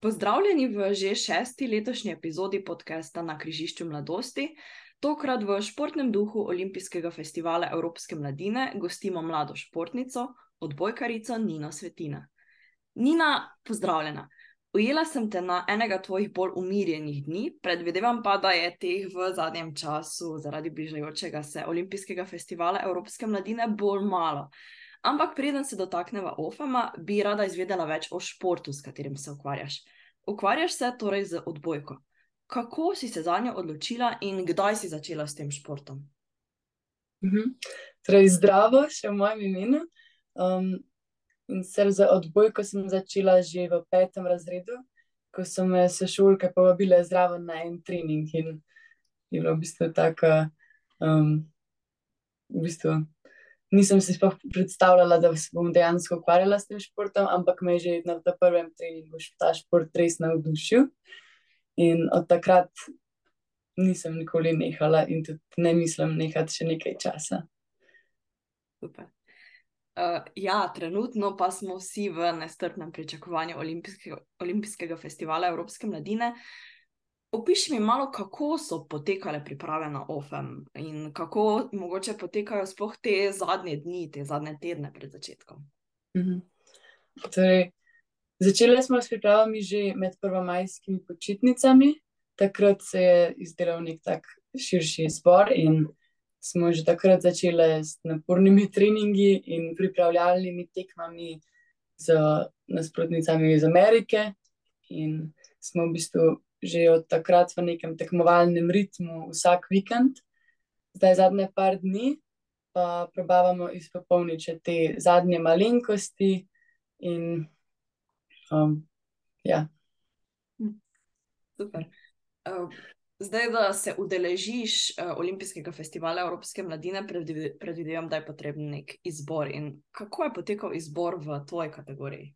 Pozdravljeni v že šesti letošnji epizodi podcasta Na križišču mladosti. Tokrat v športnem duhu Olimpijskega festivala Evropske mladine gostimo mlado športnico, odbojkarico Nino Svetina. Nina, pozdravljena. Ujela sem te na enega tvojih bolj umirjenih dni, predvidevam pa, da je teh v zadnjem času zaradi bližajočega se Olimpijskega festivala Evropske mladine bolj malo. Ampak preden se dotakneva OFAM-a, bi rada izvedela več o športu, s katerim se ukvarjaš. Ukvarjaš se torej z odbojko. Kako si se za njo odločila in kdaj si začela s tem športom? Mhm. Torej, zdravo, še v mojem imenu. Um, in sicer za odbojko sem začela že v petem razredu, ko so me sošolke povabile zraven na en trening. In je bilo v bistvu tako, um, v bistvu nisem si sploh predstavljala, da se bom dejansko ukvarjala s tem športom, ampak me je že na prvem treningu ta šport res navdušil. In od takrat nisem nikoli nehala, in tudi ne mislim nehati še nekaj časa. Super. Uh, ja, trenutno pa smo vsi v nestrpnem pričakovanju olimpijskega, olimpijskega festivala Evropske mladine. Opiši mi malo, kako so potekale priprave na OFEM in kako mogoče potekajo sploh te zadnje dni, te zadnje tedne pred začetkom. Mhm. Torej, začeli smo s pripravami že med prvomajskimi počitnicami, takrat se je izdelal nek tak širši zbor in smo že takrat začeli s napornimi treningi in pripravljalnimi tekmami z nasprotnicami iz Amerike. In smo v bistvu že od takrat v nekem tekmovalnem ritmu vsak vikend, zdaj zadnje par dni, pa probavamo izpopolniti te zadnje malenkosti. In, um, ja. Super. Uh, zdaj, da se udeležiš uh, Olimpijskega festivala Evropske mladine, predvidevam, da je potreben nek izbor. In kako je potekal izbor v tvoji kategoriji?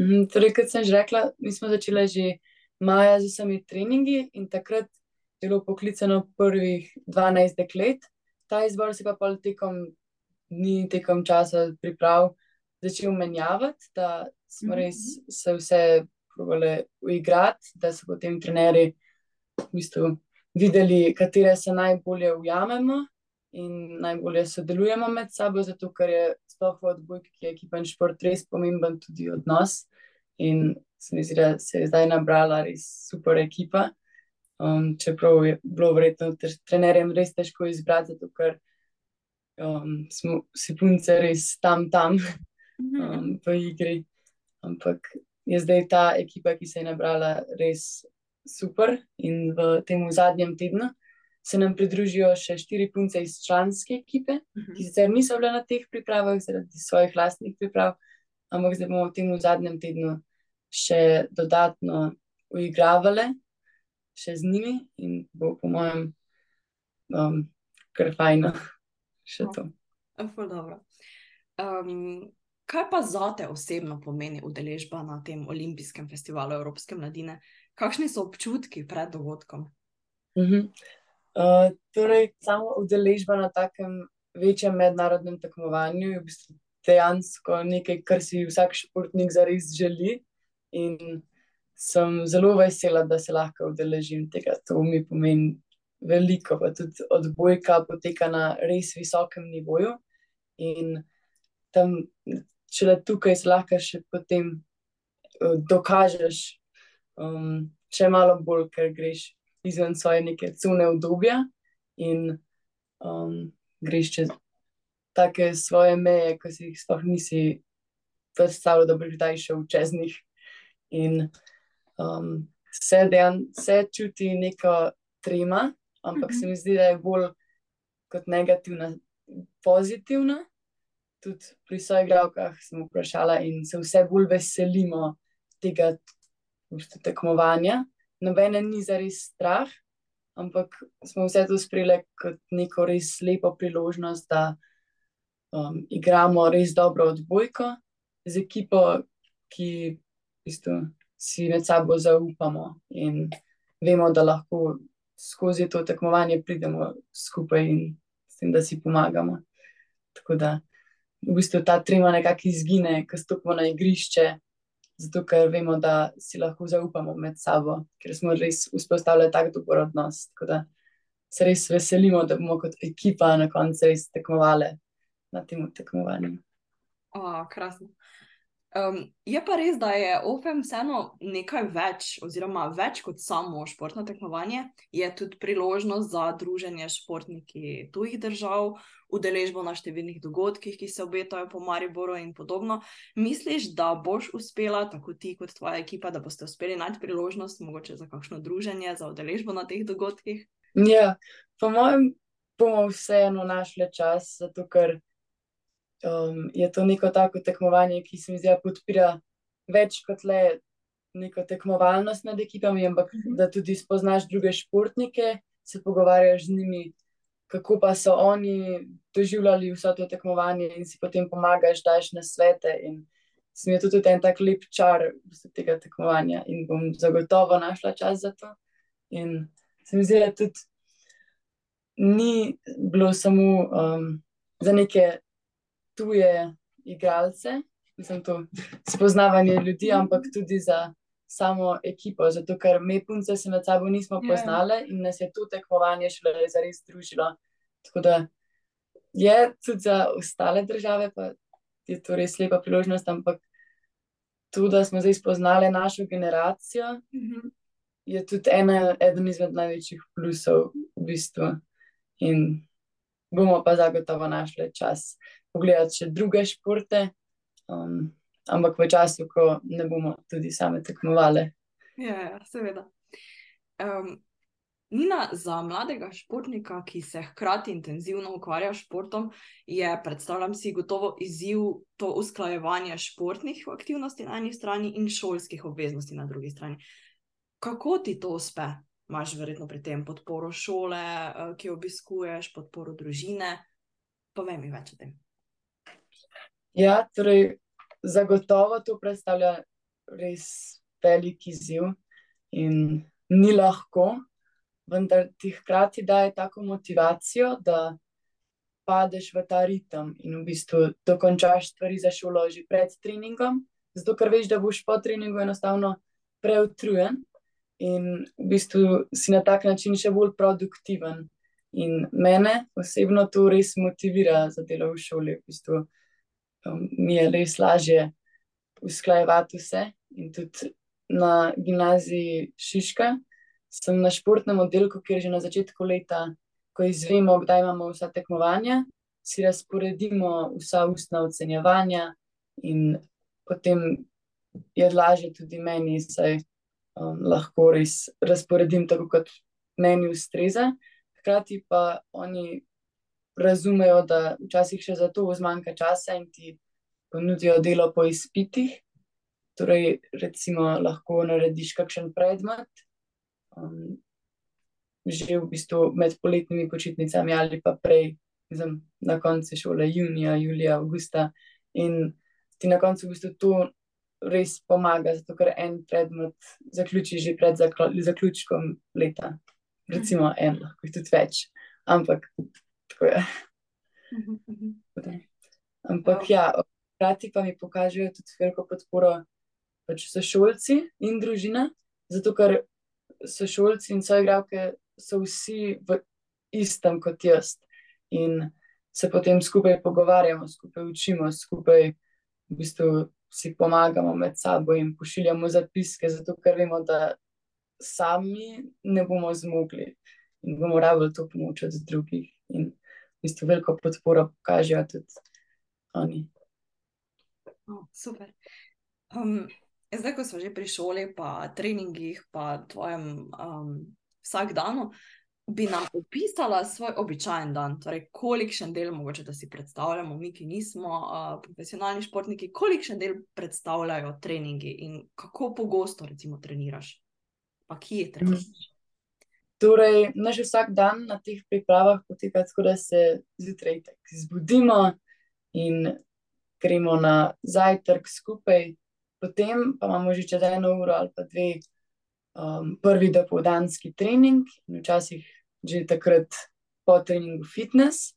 Mm, torej, kot sem že rekla, mi smo začeli že maja z vsemi treningi in takrat je bilo poklicano prvih 12 deklet. Ta izbor se pa pol tekom dni, tekom časa priprav začel menjavati, da smo res se vse probali uigrati, da so potem trenerji v bistvu videli, katere se najbolje ujamemo. In najbolje sodelujemo med sabo, zato ker je sploh v odbojki, ki je ekipen šport, res pomemben tudi odnos. In se mi zdi, da se je zdaj nabrala res super ekipa. Um, čeprav je bilo verjetno trenerjem res težko izbrati, zato ker um, smo si punce res tam, tam mhm. um, v igri. Ampak je zdaj ta ekipa, ki se je nabrala, res super. In v tem zadnjem tednu se nam pridružijo še štiri punce iz članske ekipe, mhm. ki sicer niso bile na teh pripravah zaradi svojih lastnih priprav, ampak zdaj bomo v tem zadnjem tednu še dodatno uigravale, še z njimi, in bo, po mojem, um, kar fajno še to. Um, kaj pa za te osebno pomeni udeležba na tem olimpijskem festivalu Evropske mladine? Kakšni so občutki pred dogodkom? Uh -huh. uh, torej, samo udeležba na takem večjem mednarodnem tekmovanju je v bistvu dejansko nekaj, kar si vsak športnik zares želi. In sem zelo vesela, da se lahko udeležim tega. To mi pomeni veliko, pa tudi odbojka poteka na res visokem nivoju. In tam, če le tukaj, se lahko še potem uh, dokažeš, um, še malo bolj, ker greš izven svoje neke cune obdobja in um, greš čez take svoje meje, ki si jih sploh nisi predstavljal, da bi kdaj šel čez njih in um, se, dejan, se čuti neka trema, ampak mm -hmm. se mi zdi, da je bolj kot negativna, pozitivna. Tudi pri svojih glavkah smo vprašali in se vse bolj veselimo tega tekmovanja. Nobene ni za res strah, ampak smo vse to sprejeli kot neko res lepo priložnost, da um, igramo res dobro odbojko z ekipo, ki bistvu, si med sabo zaupamo in vemo, da lahko skozi to tekmovanje pridemo skupaj in s tem, da si pomagamo. Tako da v bistvu ta trema nekako izgine, ko stopimo na igrišče zato ker vemo, da si lahko zaupamo med sabo, ker smo res vzpostavili tak dober odnos. Tako da se res veselimo, da bomo kot ekipa na koncu res tekmovali na tem tekmovanju. Oh, krasno. Um, je pa res, da je OFM vseeno nekaj več, oziroma več kot samo športno tekmovanje, je tudi priložnost za druženje športniki tujih držav, udeležbo na številnih dogodkih, ki se obetajo po Mariboru in podobno. Misliš, da boš uspela, tako ti kot tvoja ekipa, da boste uspeli najti priložnost, mogoče za kakšno druženje, za udeležbo na teh dogodkih? Ja, po mojem, bomo vseeno našli čas, zato ker um, je to neko tako tekmovanje, ki se mi zdi, da podpira več kot le neko tekmovalnost med ekipami, ampak mm -hmm. da tudi spoznaš druge športnike, se pogovarjaš z njimi, kako pa so oni doživljali vso to tekmovanje, in si potem pomagaš, daš na svete. In sem je tudi en tak lep čar tega tekmovanja, in bom zagotovo našla čas za to. In se mi zdi, da tudi ni bilo samo um, za neke tuje igralce, mislim, to spoznavanje ljudi, ampak tudi za samo ekipo. Zato, ker me punce se med sabo nismo ja. poznale in nas je to tekmovanje šele zares družilo. Tako da je tudi za ostale države, pa je to res lepa priložnost, ampak tudi, da smo zdaj spoznali našo generacijo. Mm -hmm. Je tudi ena, eden izmed največjih plusov, v bistvu. In bomo pa zagotovo našli čas, pogledati še druge športe, um, ampak v času, ko ne bomo tudi same tekmovali. Ja, ja seveda. Um, Nina, za mladega športnika, ki se hkrati intenzivno ukvarja s športom, je, predstavljam si, gotovo izziv to usklajevanje športnih aktivnosti na eni strani in šolskih obveznosti na drugi strani. Kako ti to uspe? Imáš verjetno pri tem podporo šole, eh, ki jo obiskuješ, podporo družine. Povej mi več o tem. Ja, torej, zagotovo to predstavlja res velik izziv in ni lahko, vendar ti hkrati daje tako motivacijo, da padeš v ta ritem in v bistvu dokončaš stvari za šolo že pred treningom, zato ker veš, da boš po treningu enostavno preutrujen in v bistvu si na tak način še bolj produktiven. In mene osebno to res motivira za delo v šoli. V bistvu, um, mi je res lažje usklajevati vse. In tudi na gimnaziji Šiška sem na športnem oddelku, kjer že na začetku leta, ko izvemo, kdaj imamo vsa tekmovanja, si razporedimo vsa ustna ocenjevanja, in potem je lažje tudi meni, saj um, lahko res razporedim tako, kot meni ustreza. Hkrati pa oni razumejo, da včasih še za to zmanjka časa in ti ponudijo delo po izpitih. Torej, recimo, lahko narediš kakšen predmet, um, že v bistvu med poletnimi počitnicami ali pa prej, znam, na koncu šole, junija, julija, avgusta. In ti na koncu v bistvu to res pomaga, zato ker en predmet zaključi že pred zaključkom leta. Recimo en, lahko jih tudi več, ampak tako je. Ampak ja, hkrati pa mi pokažejo tudi veliko podporo pač sošolci in družina, zato ker sošolci in soigravke so vsi v istem kot jaz in se potem skupaj pogovarjamo, skupaj učimo, skupaj v bistvu si pomagamo med sabo in pošiljamo zapiske, zato ker vemo, da sami ne bomo zmogli in bomo rabili to pomoč od drugih. In v bistvu veliko podporo pokažejo tudi oni. Oh, super. Um, zdaj, ko smo že pri šoli, pa treningih, pa tvojem um, vsakdanu, bi nam opisala svoj običajen dan, torej kolikšen del, mogoče da si predstavljamo, mi, ki nismo uh, profesionalni športniki, kolikšen del predstavljajo treningi in kako pogosto, recimo, treniraš, pa kje treniraš. Torej, naš vsak dan na teh pripravah poteka tako, da se zjutraj zbudimo in gremo na zajtrk skupaj, potem pa imamo že čez eno uro ali pa dve um, prvi dopoldanski trening, in včasih že takrat po treningu fitness,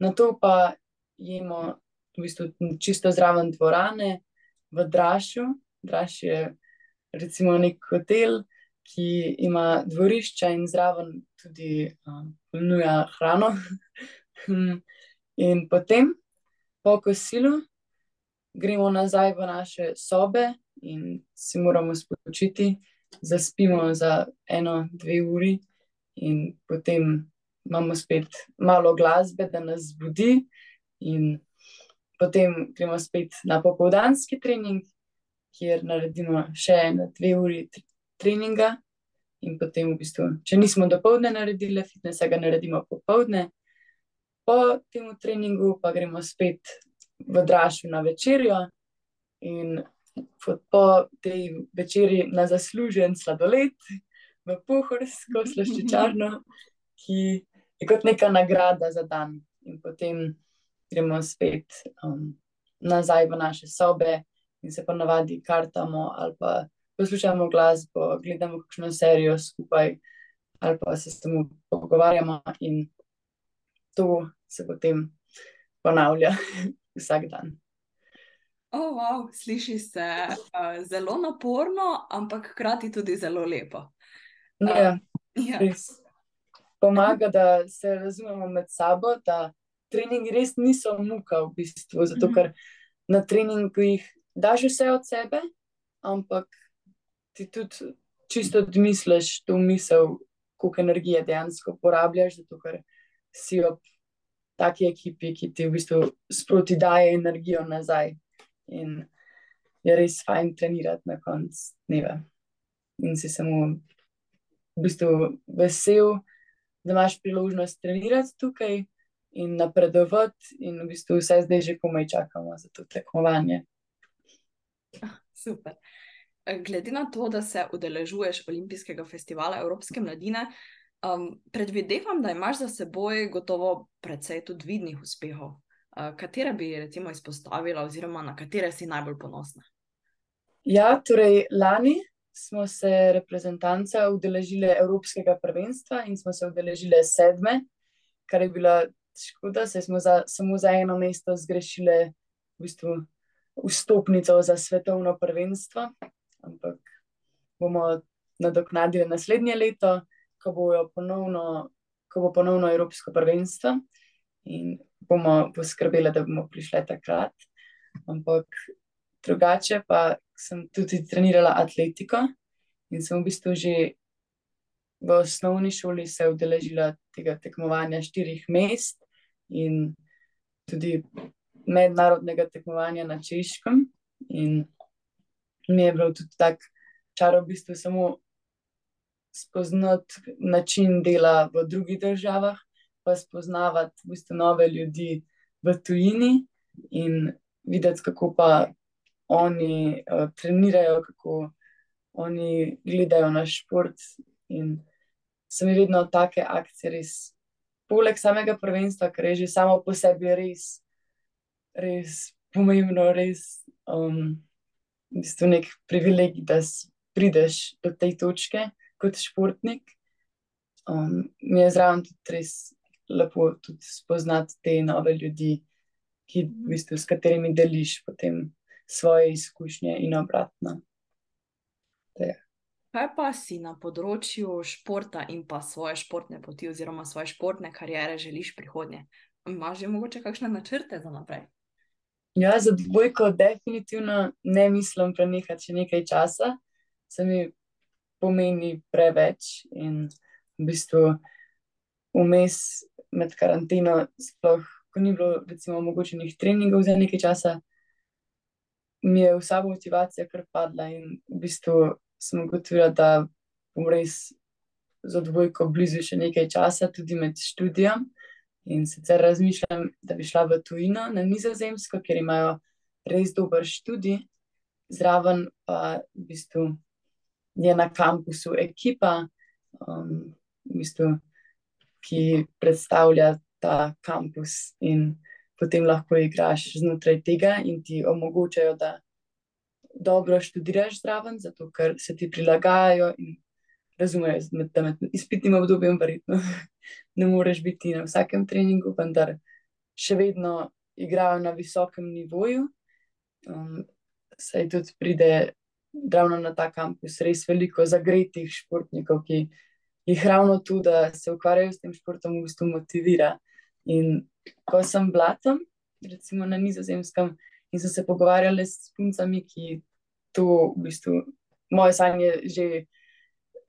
na to pa jemo v bistvu čisto zraven dvorane v Drašu, Draž je recimo nek hotel, ki ima dvorišča in zraven tudi ponuja uh, hrano. in potem, po kosilu, gremo nazaj v naše sobe in si moramo spočiti, zaspimo za eno, dve uri, in potem imamo spet malo glasbe, da nas zbudi, in potem gremo spet na popoldanski trening, kjer naredimo še eno, dve uri treninga. In potem, v bistvu, če nismo do povdne naredili fitnesa, ga naredimo popovdne, po tem treningu pa gremo spet v Dražju na večerjo in po tej večerji na zaslužen sladoled, v pohorsko slaščičarno, ki je kot neka nagrada za dan. In potem gremo spet um, nazaj v naše sobe in se ponavadi kartamo ali pa poslušamo glasbo, gledamo kakšno serijo skupaj ali pa se s tem pogovarjamo in to se potem ponavlja vsak dan. Oh, wow, sliši se uh, zelo naporno, ampak hkrati tudi zelo lepo. Uh, ja, ja. Pomaga, da se razumemo med sabo, da treningi res niso muka, v bistvu, zato mhm. ker na treningih daš vse od sebe, ampak ti tudi čisto odmisliš to misel, koliko energije dejansko porabljaš, zato ker si ob taki ekipi, ki ti v bistvu sproti daje energijo nazaj. In je res fajn trenirati na koncu dneva. In si samo v bistvu vesel, da imaš priložnost trenirati tukaj in napredovati, in v bistvu vse zdaj že komaj čakamo za to tekmovanje. Super. Glede na to, da se udeležuješ olimpijskega festivala Evropske mladine, um, predvidevam, da imaš za seboj gotovo precej tudi vidnih uspehov. Uh, katere bi recimo izpostavila, oziroma na katere si najbolj ponosna? Ja, torej lani smo se reprezentance udeležile Evropskega prvenstva in smo se udeležile sedme, kar je bila škoda, saj smo za, samo za eno mesto zgrešile v bistvu vstopnico za svetovno prvenstvo. Ampak bomo nadoknadili naslednje leto, ko, ponovno, ko bo ponovno Evropsko prvenstvo in bomo poskrbeli, da bomo prišli takrat. Ampak drugače pa sem tudi trenirala atletiko in sem v bistvu že v osnovni šoli se udeležila tega tekmovanja štirih mest in tudi mednarodnega tekmovanja na češkem. In mi je bilo tudi tako čaro, v bistvu samo spoznati način dela v drugih državah, pa spoznavati v bistvu nove ljudi v tujini in videti, kako pa oni uh, trenirajo, kako oni gledajo na šport. In so mi vedno take akcije res poleg samega prvenstva, ker je že samo po sebi res, res pomembno, res um, v bistvu nek privilegij, da prideš do te točke kot športnik. Um, mi je zraven tudi res lepo tudi spoznati te nove ljudi, ki, v bistvu, s katerimi deliš potem svoje izkušnje in obratno. Te. Kaj pa si na področju športa in pa svoje športne poti, oziroma svoje športne kariere, želiš prihodnje? Imaš že mogoče kakšne načrte za naprej? Ja, za dvojko definitivno ne mislim prenehati še nekaj časa, se mi pomeni preveč in v bistvu vmes med karanteno, sploh ko ni bilo recimo omogočenih treningov za nekaj časa, mi je vsa motivacija kar padla in v bistvu sem ugotovila, da bom res za dvojko blizu še nekaj časa, tudi med študijem. In sicer razmišljam, da bi šla v tujino na Nizozemsko, ker imajo res dober študij, zraven pa v bistvu je na kampusu ekipa, um, v bistvu, ki predstavlja ta kampus, in potem lahko igraš znotraj tega, in ti omogočajo, da dobro študiraš zraven, zato ker se ti prilagajajo in razumejo, da med izpitnim obdobjem verjetno ne moreš biti na vsakem treningu, vendar še vedno igrajo na visokem nivoju. Um, saj tudi pride ravno na ta kampus res veliko zagretih športnikov, ki jih ravno tu, da se ukvarjajo s tem športom, v bistvu motivira. In ko sem bila tam, recimo na Nizozemskem, in sem se pogovarjala s puncami, ki to v bistvu moje sanje že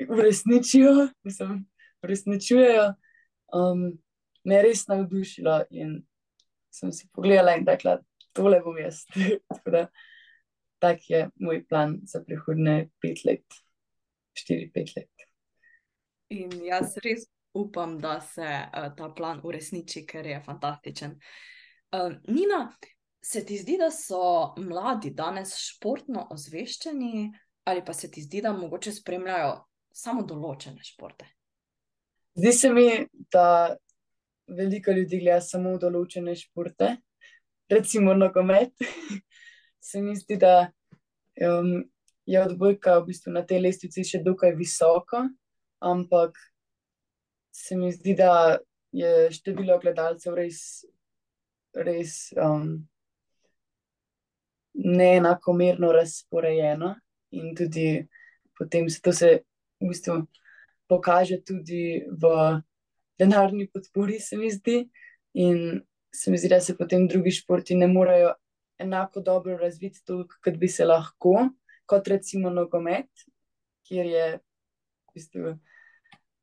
uresničijo, mislim, uresničujejo, um, me je res navdušilo in sem si pogledala in rekla, tole bom jaz. tak je moj plan za prihodne pet let, štiri, pet let. In jaz res upam, da se uh, ta plan uresniči, ker je fantastičen. Uh, Nina, se ti zdi, da so mladi danes športno ozveščeni, ali pa se ti zdi, da mogoče spremljajo samo določene športe? Zdi se mi, da veliko ljudi gleda samo določene športe, recimo nogomet. se mi zdi, da um, je odbojka v bistvu na tej lestvici še dokaj visoko, ampak se mi zdi, da je število gledalcev res, res um, neenakomerno razporejeno, in tudi potem se to se v bistvu pokaže tudi v denarni podpori, se mi zdi. In se mi zdi, da se potem drugi športi ne morejo enako dobro razviti, kot bi se lahko, kot recimo nogomet, kjer je v bistvu,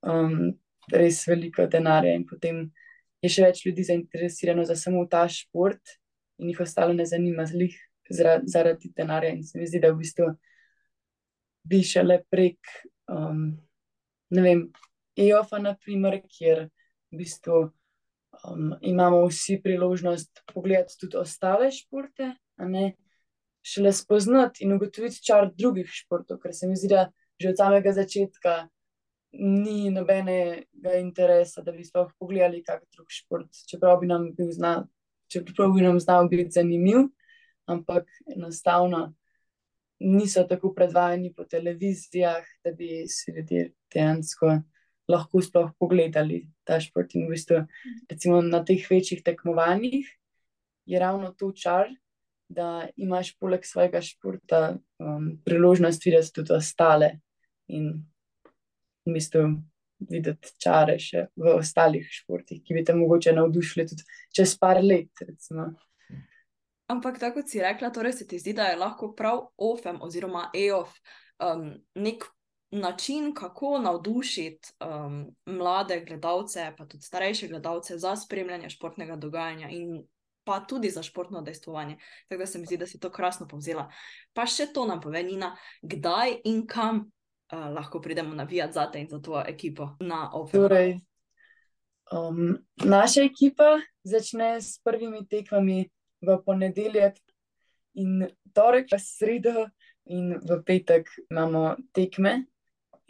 um, res veliko denarja in potem je še več ljudi zainteresirano za samo ta šport, in jih ostalo ne zanima zlih zaradi denarja. In se mi zdi, da v bistvu bi šele prek, um, ne vem, EOF-a, naprimer, kjer v bistvu um, imamo vsi priložnost pogledati tudi ostale športe, šele spoznati in ugotoviti čar drugih športov, ker se mi zdi, da že od samega začetka ni nobenega interesa, da bi sploh pogledali kak drug šport, čeprav bi nam bil znal, čeprav bi nam znal biti zanimiv, ampak enostavno niso tako predvajani po televizijah, da bi si ljudje dejansko lahko sploh pogledali ta šport. In v bistvu, recimo na teh večjih tekmovanjih je ravno to čar, da imaš poleg svojega športa um, priložnost videti tudi ostale in v bistvu videti čare še v ostalih športih, ki bi te mogoče navdušili tudi čez par let. Recimo. Ampak tako si rekla, torej se ti zdi, da je lahko prav OFEM oziroma EOF um, nek način, kako navdušiti um, mlade gledalce, pa tudi starejše gledalce za spremljanje športnega dogajanja in pa tudi za športno dejstvovanje. Tako da se mi zdi, da si to krasno povzela. Pa še to nam pove, Nina, kdaj in kam uh, lahko pridemo navijati za te in za tvojo ekipo na OFEM. Torej, um, naša ekipa začne s prvimi tekmami v ponedeljek in torek, v sredo. In v petek imamo tekme,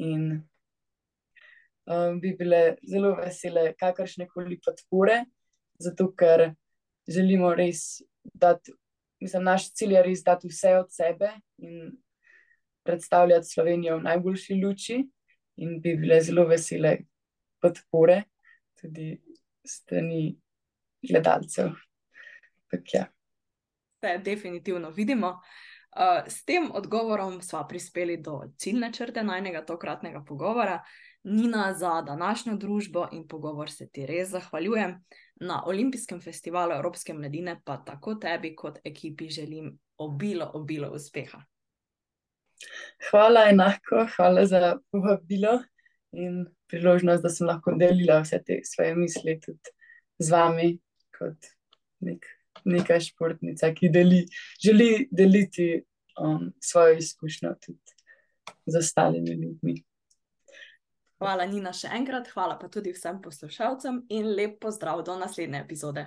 in um, bi bile zelo vesele kakršne koli podpore, zato ker želimo res dati, mislim, naš cilj je res dati vse od sebe in predstavljati Slovenijo v najboljši luči, in bi bile zelo vesele podpore tudi strani gledalcev. Tak, ja. Vse definitivno vidimo. Uh, s tem odgovorom smo prispeli do ciljne črte najnega tokratnega pogovora. Nina, za današnjo družbo in pogovor se ti res zahvaljujem. Na Olimpijskem festivalu Evropske mladine pa tako tebi kot ekipi želim obilo, obilo uspeha. Hvala enako, hvala za povabilo in priložnost, da sem lahko delila vse te svoje misli tudi z vami kot nek neka športnica, ki deli, želi deliti um, svojo izkušnjo tudi z ostalimi ljudmi. Hvala, Nina, še enkrat, hvala pa tudi vsem poslušalcem in lep pozdrav do naslednje epizode.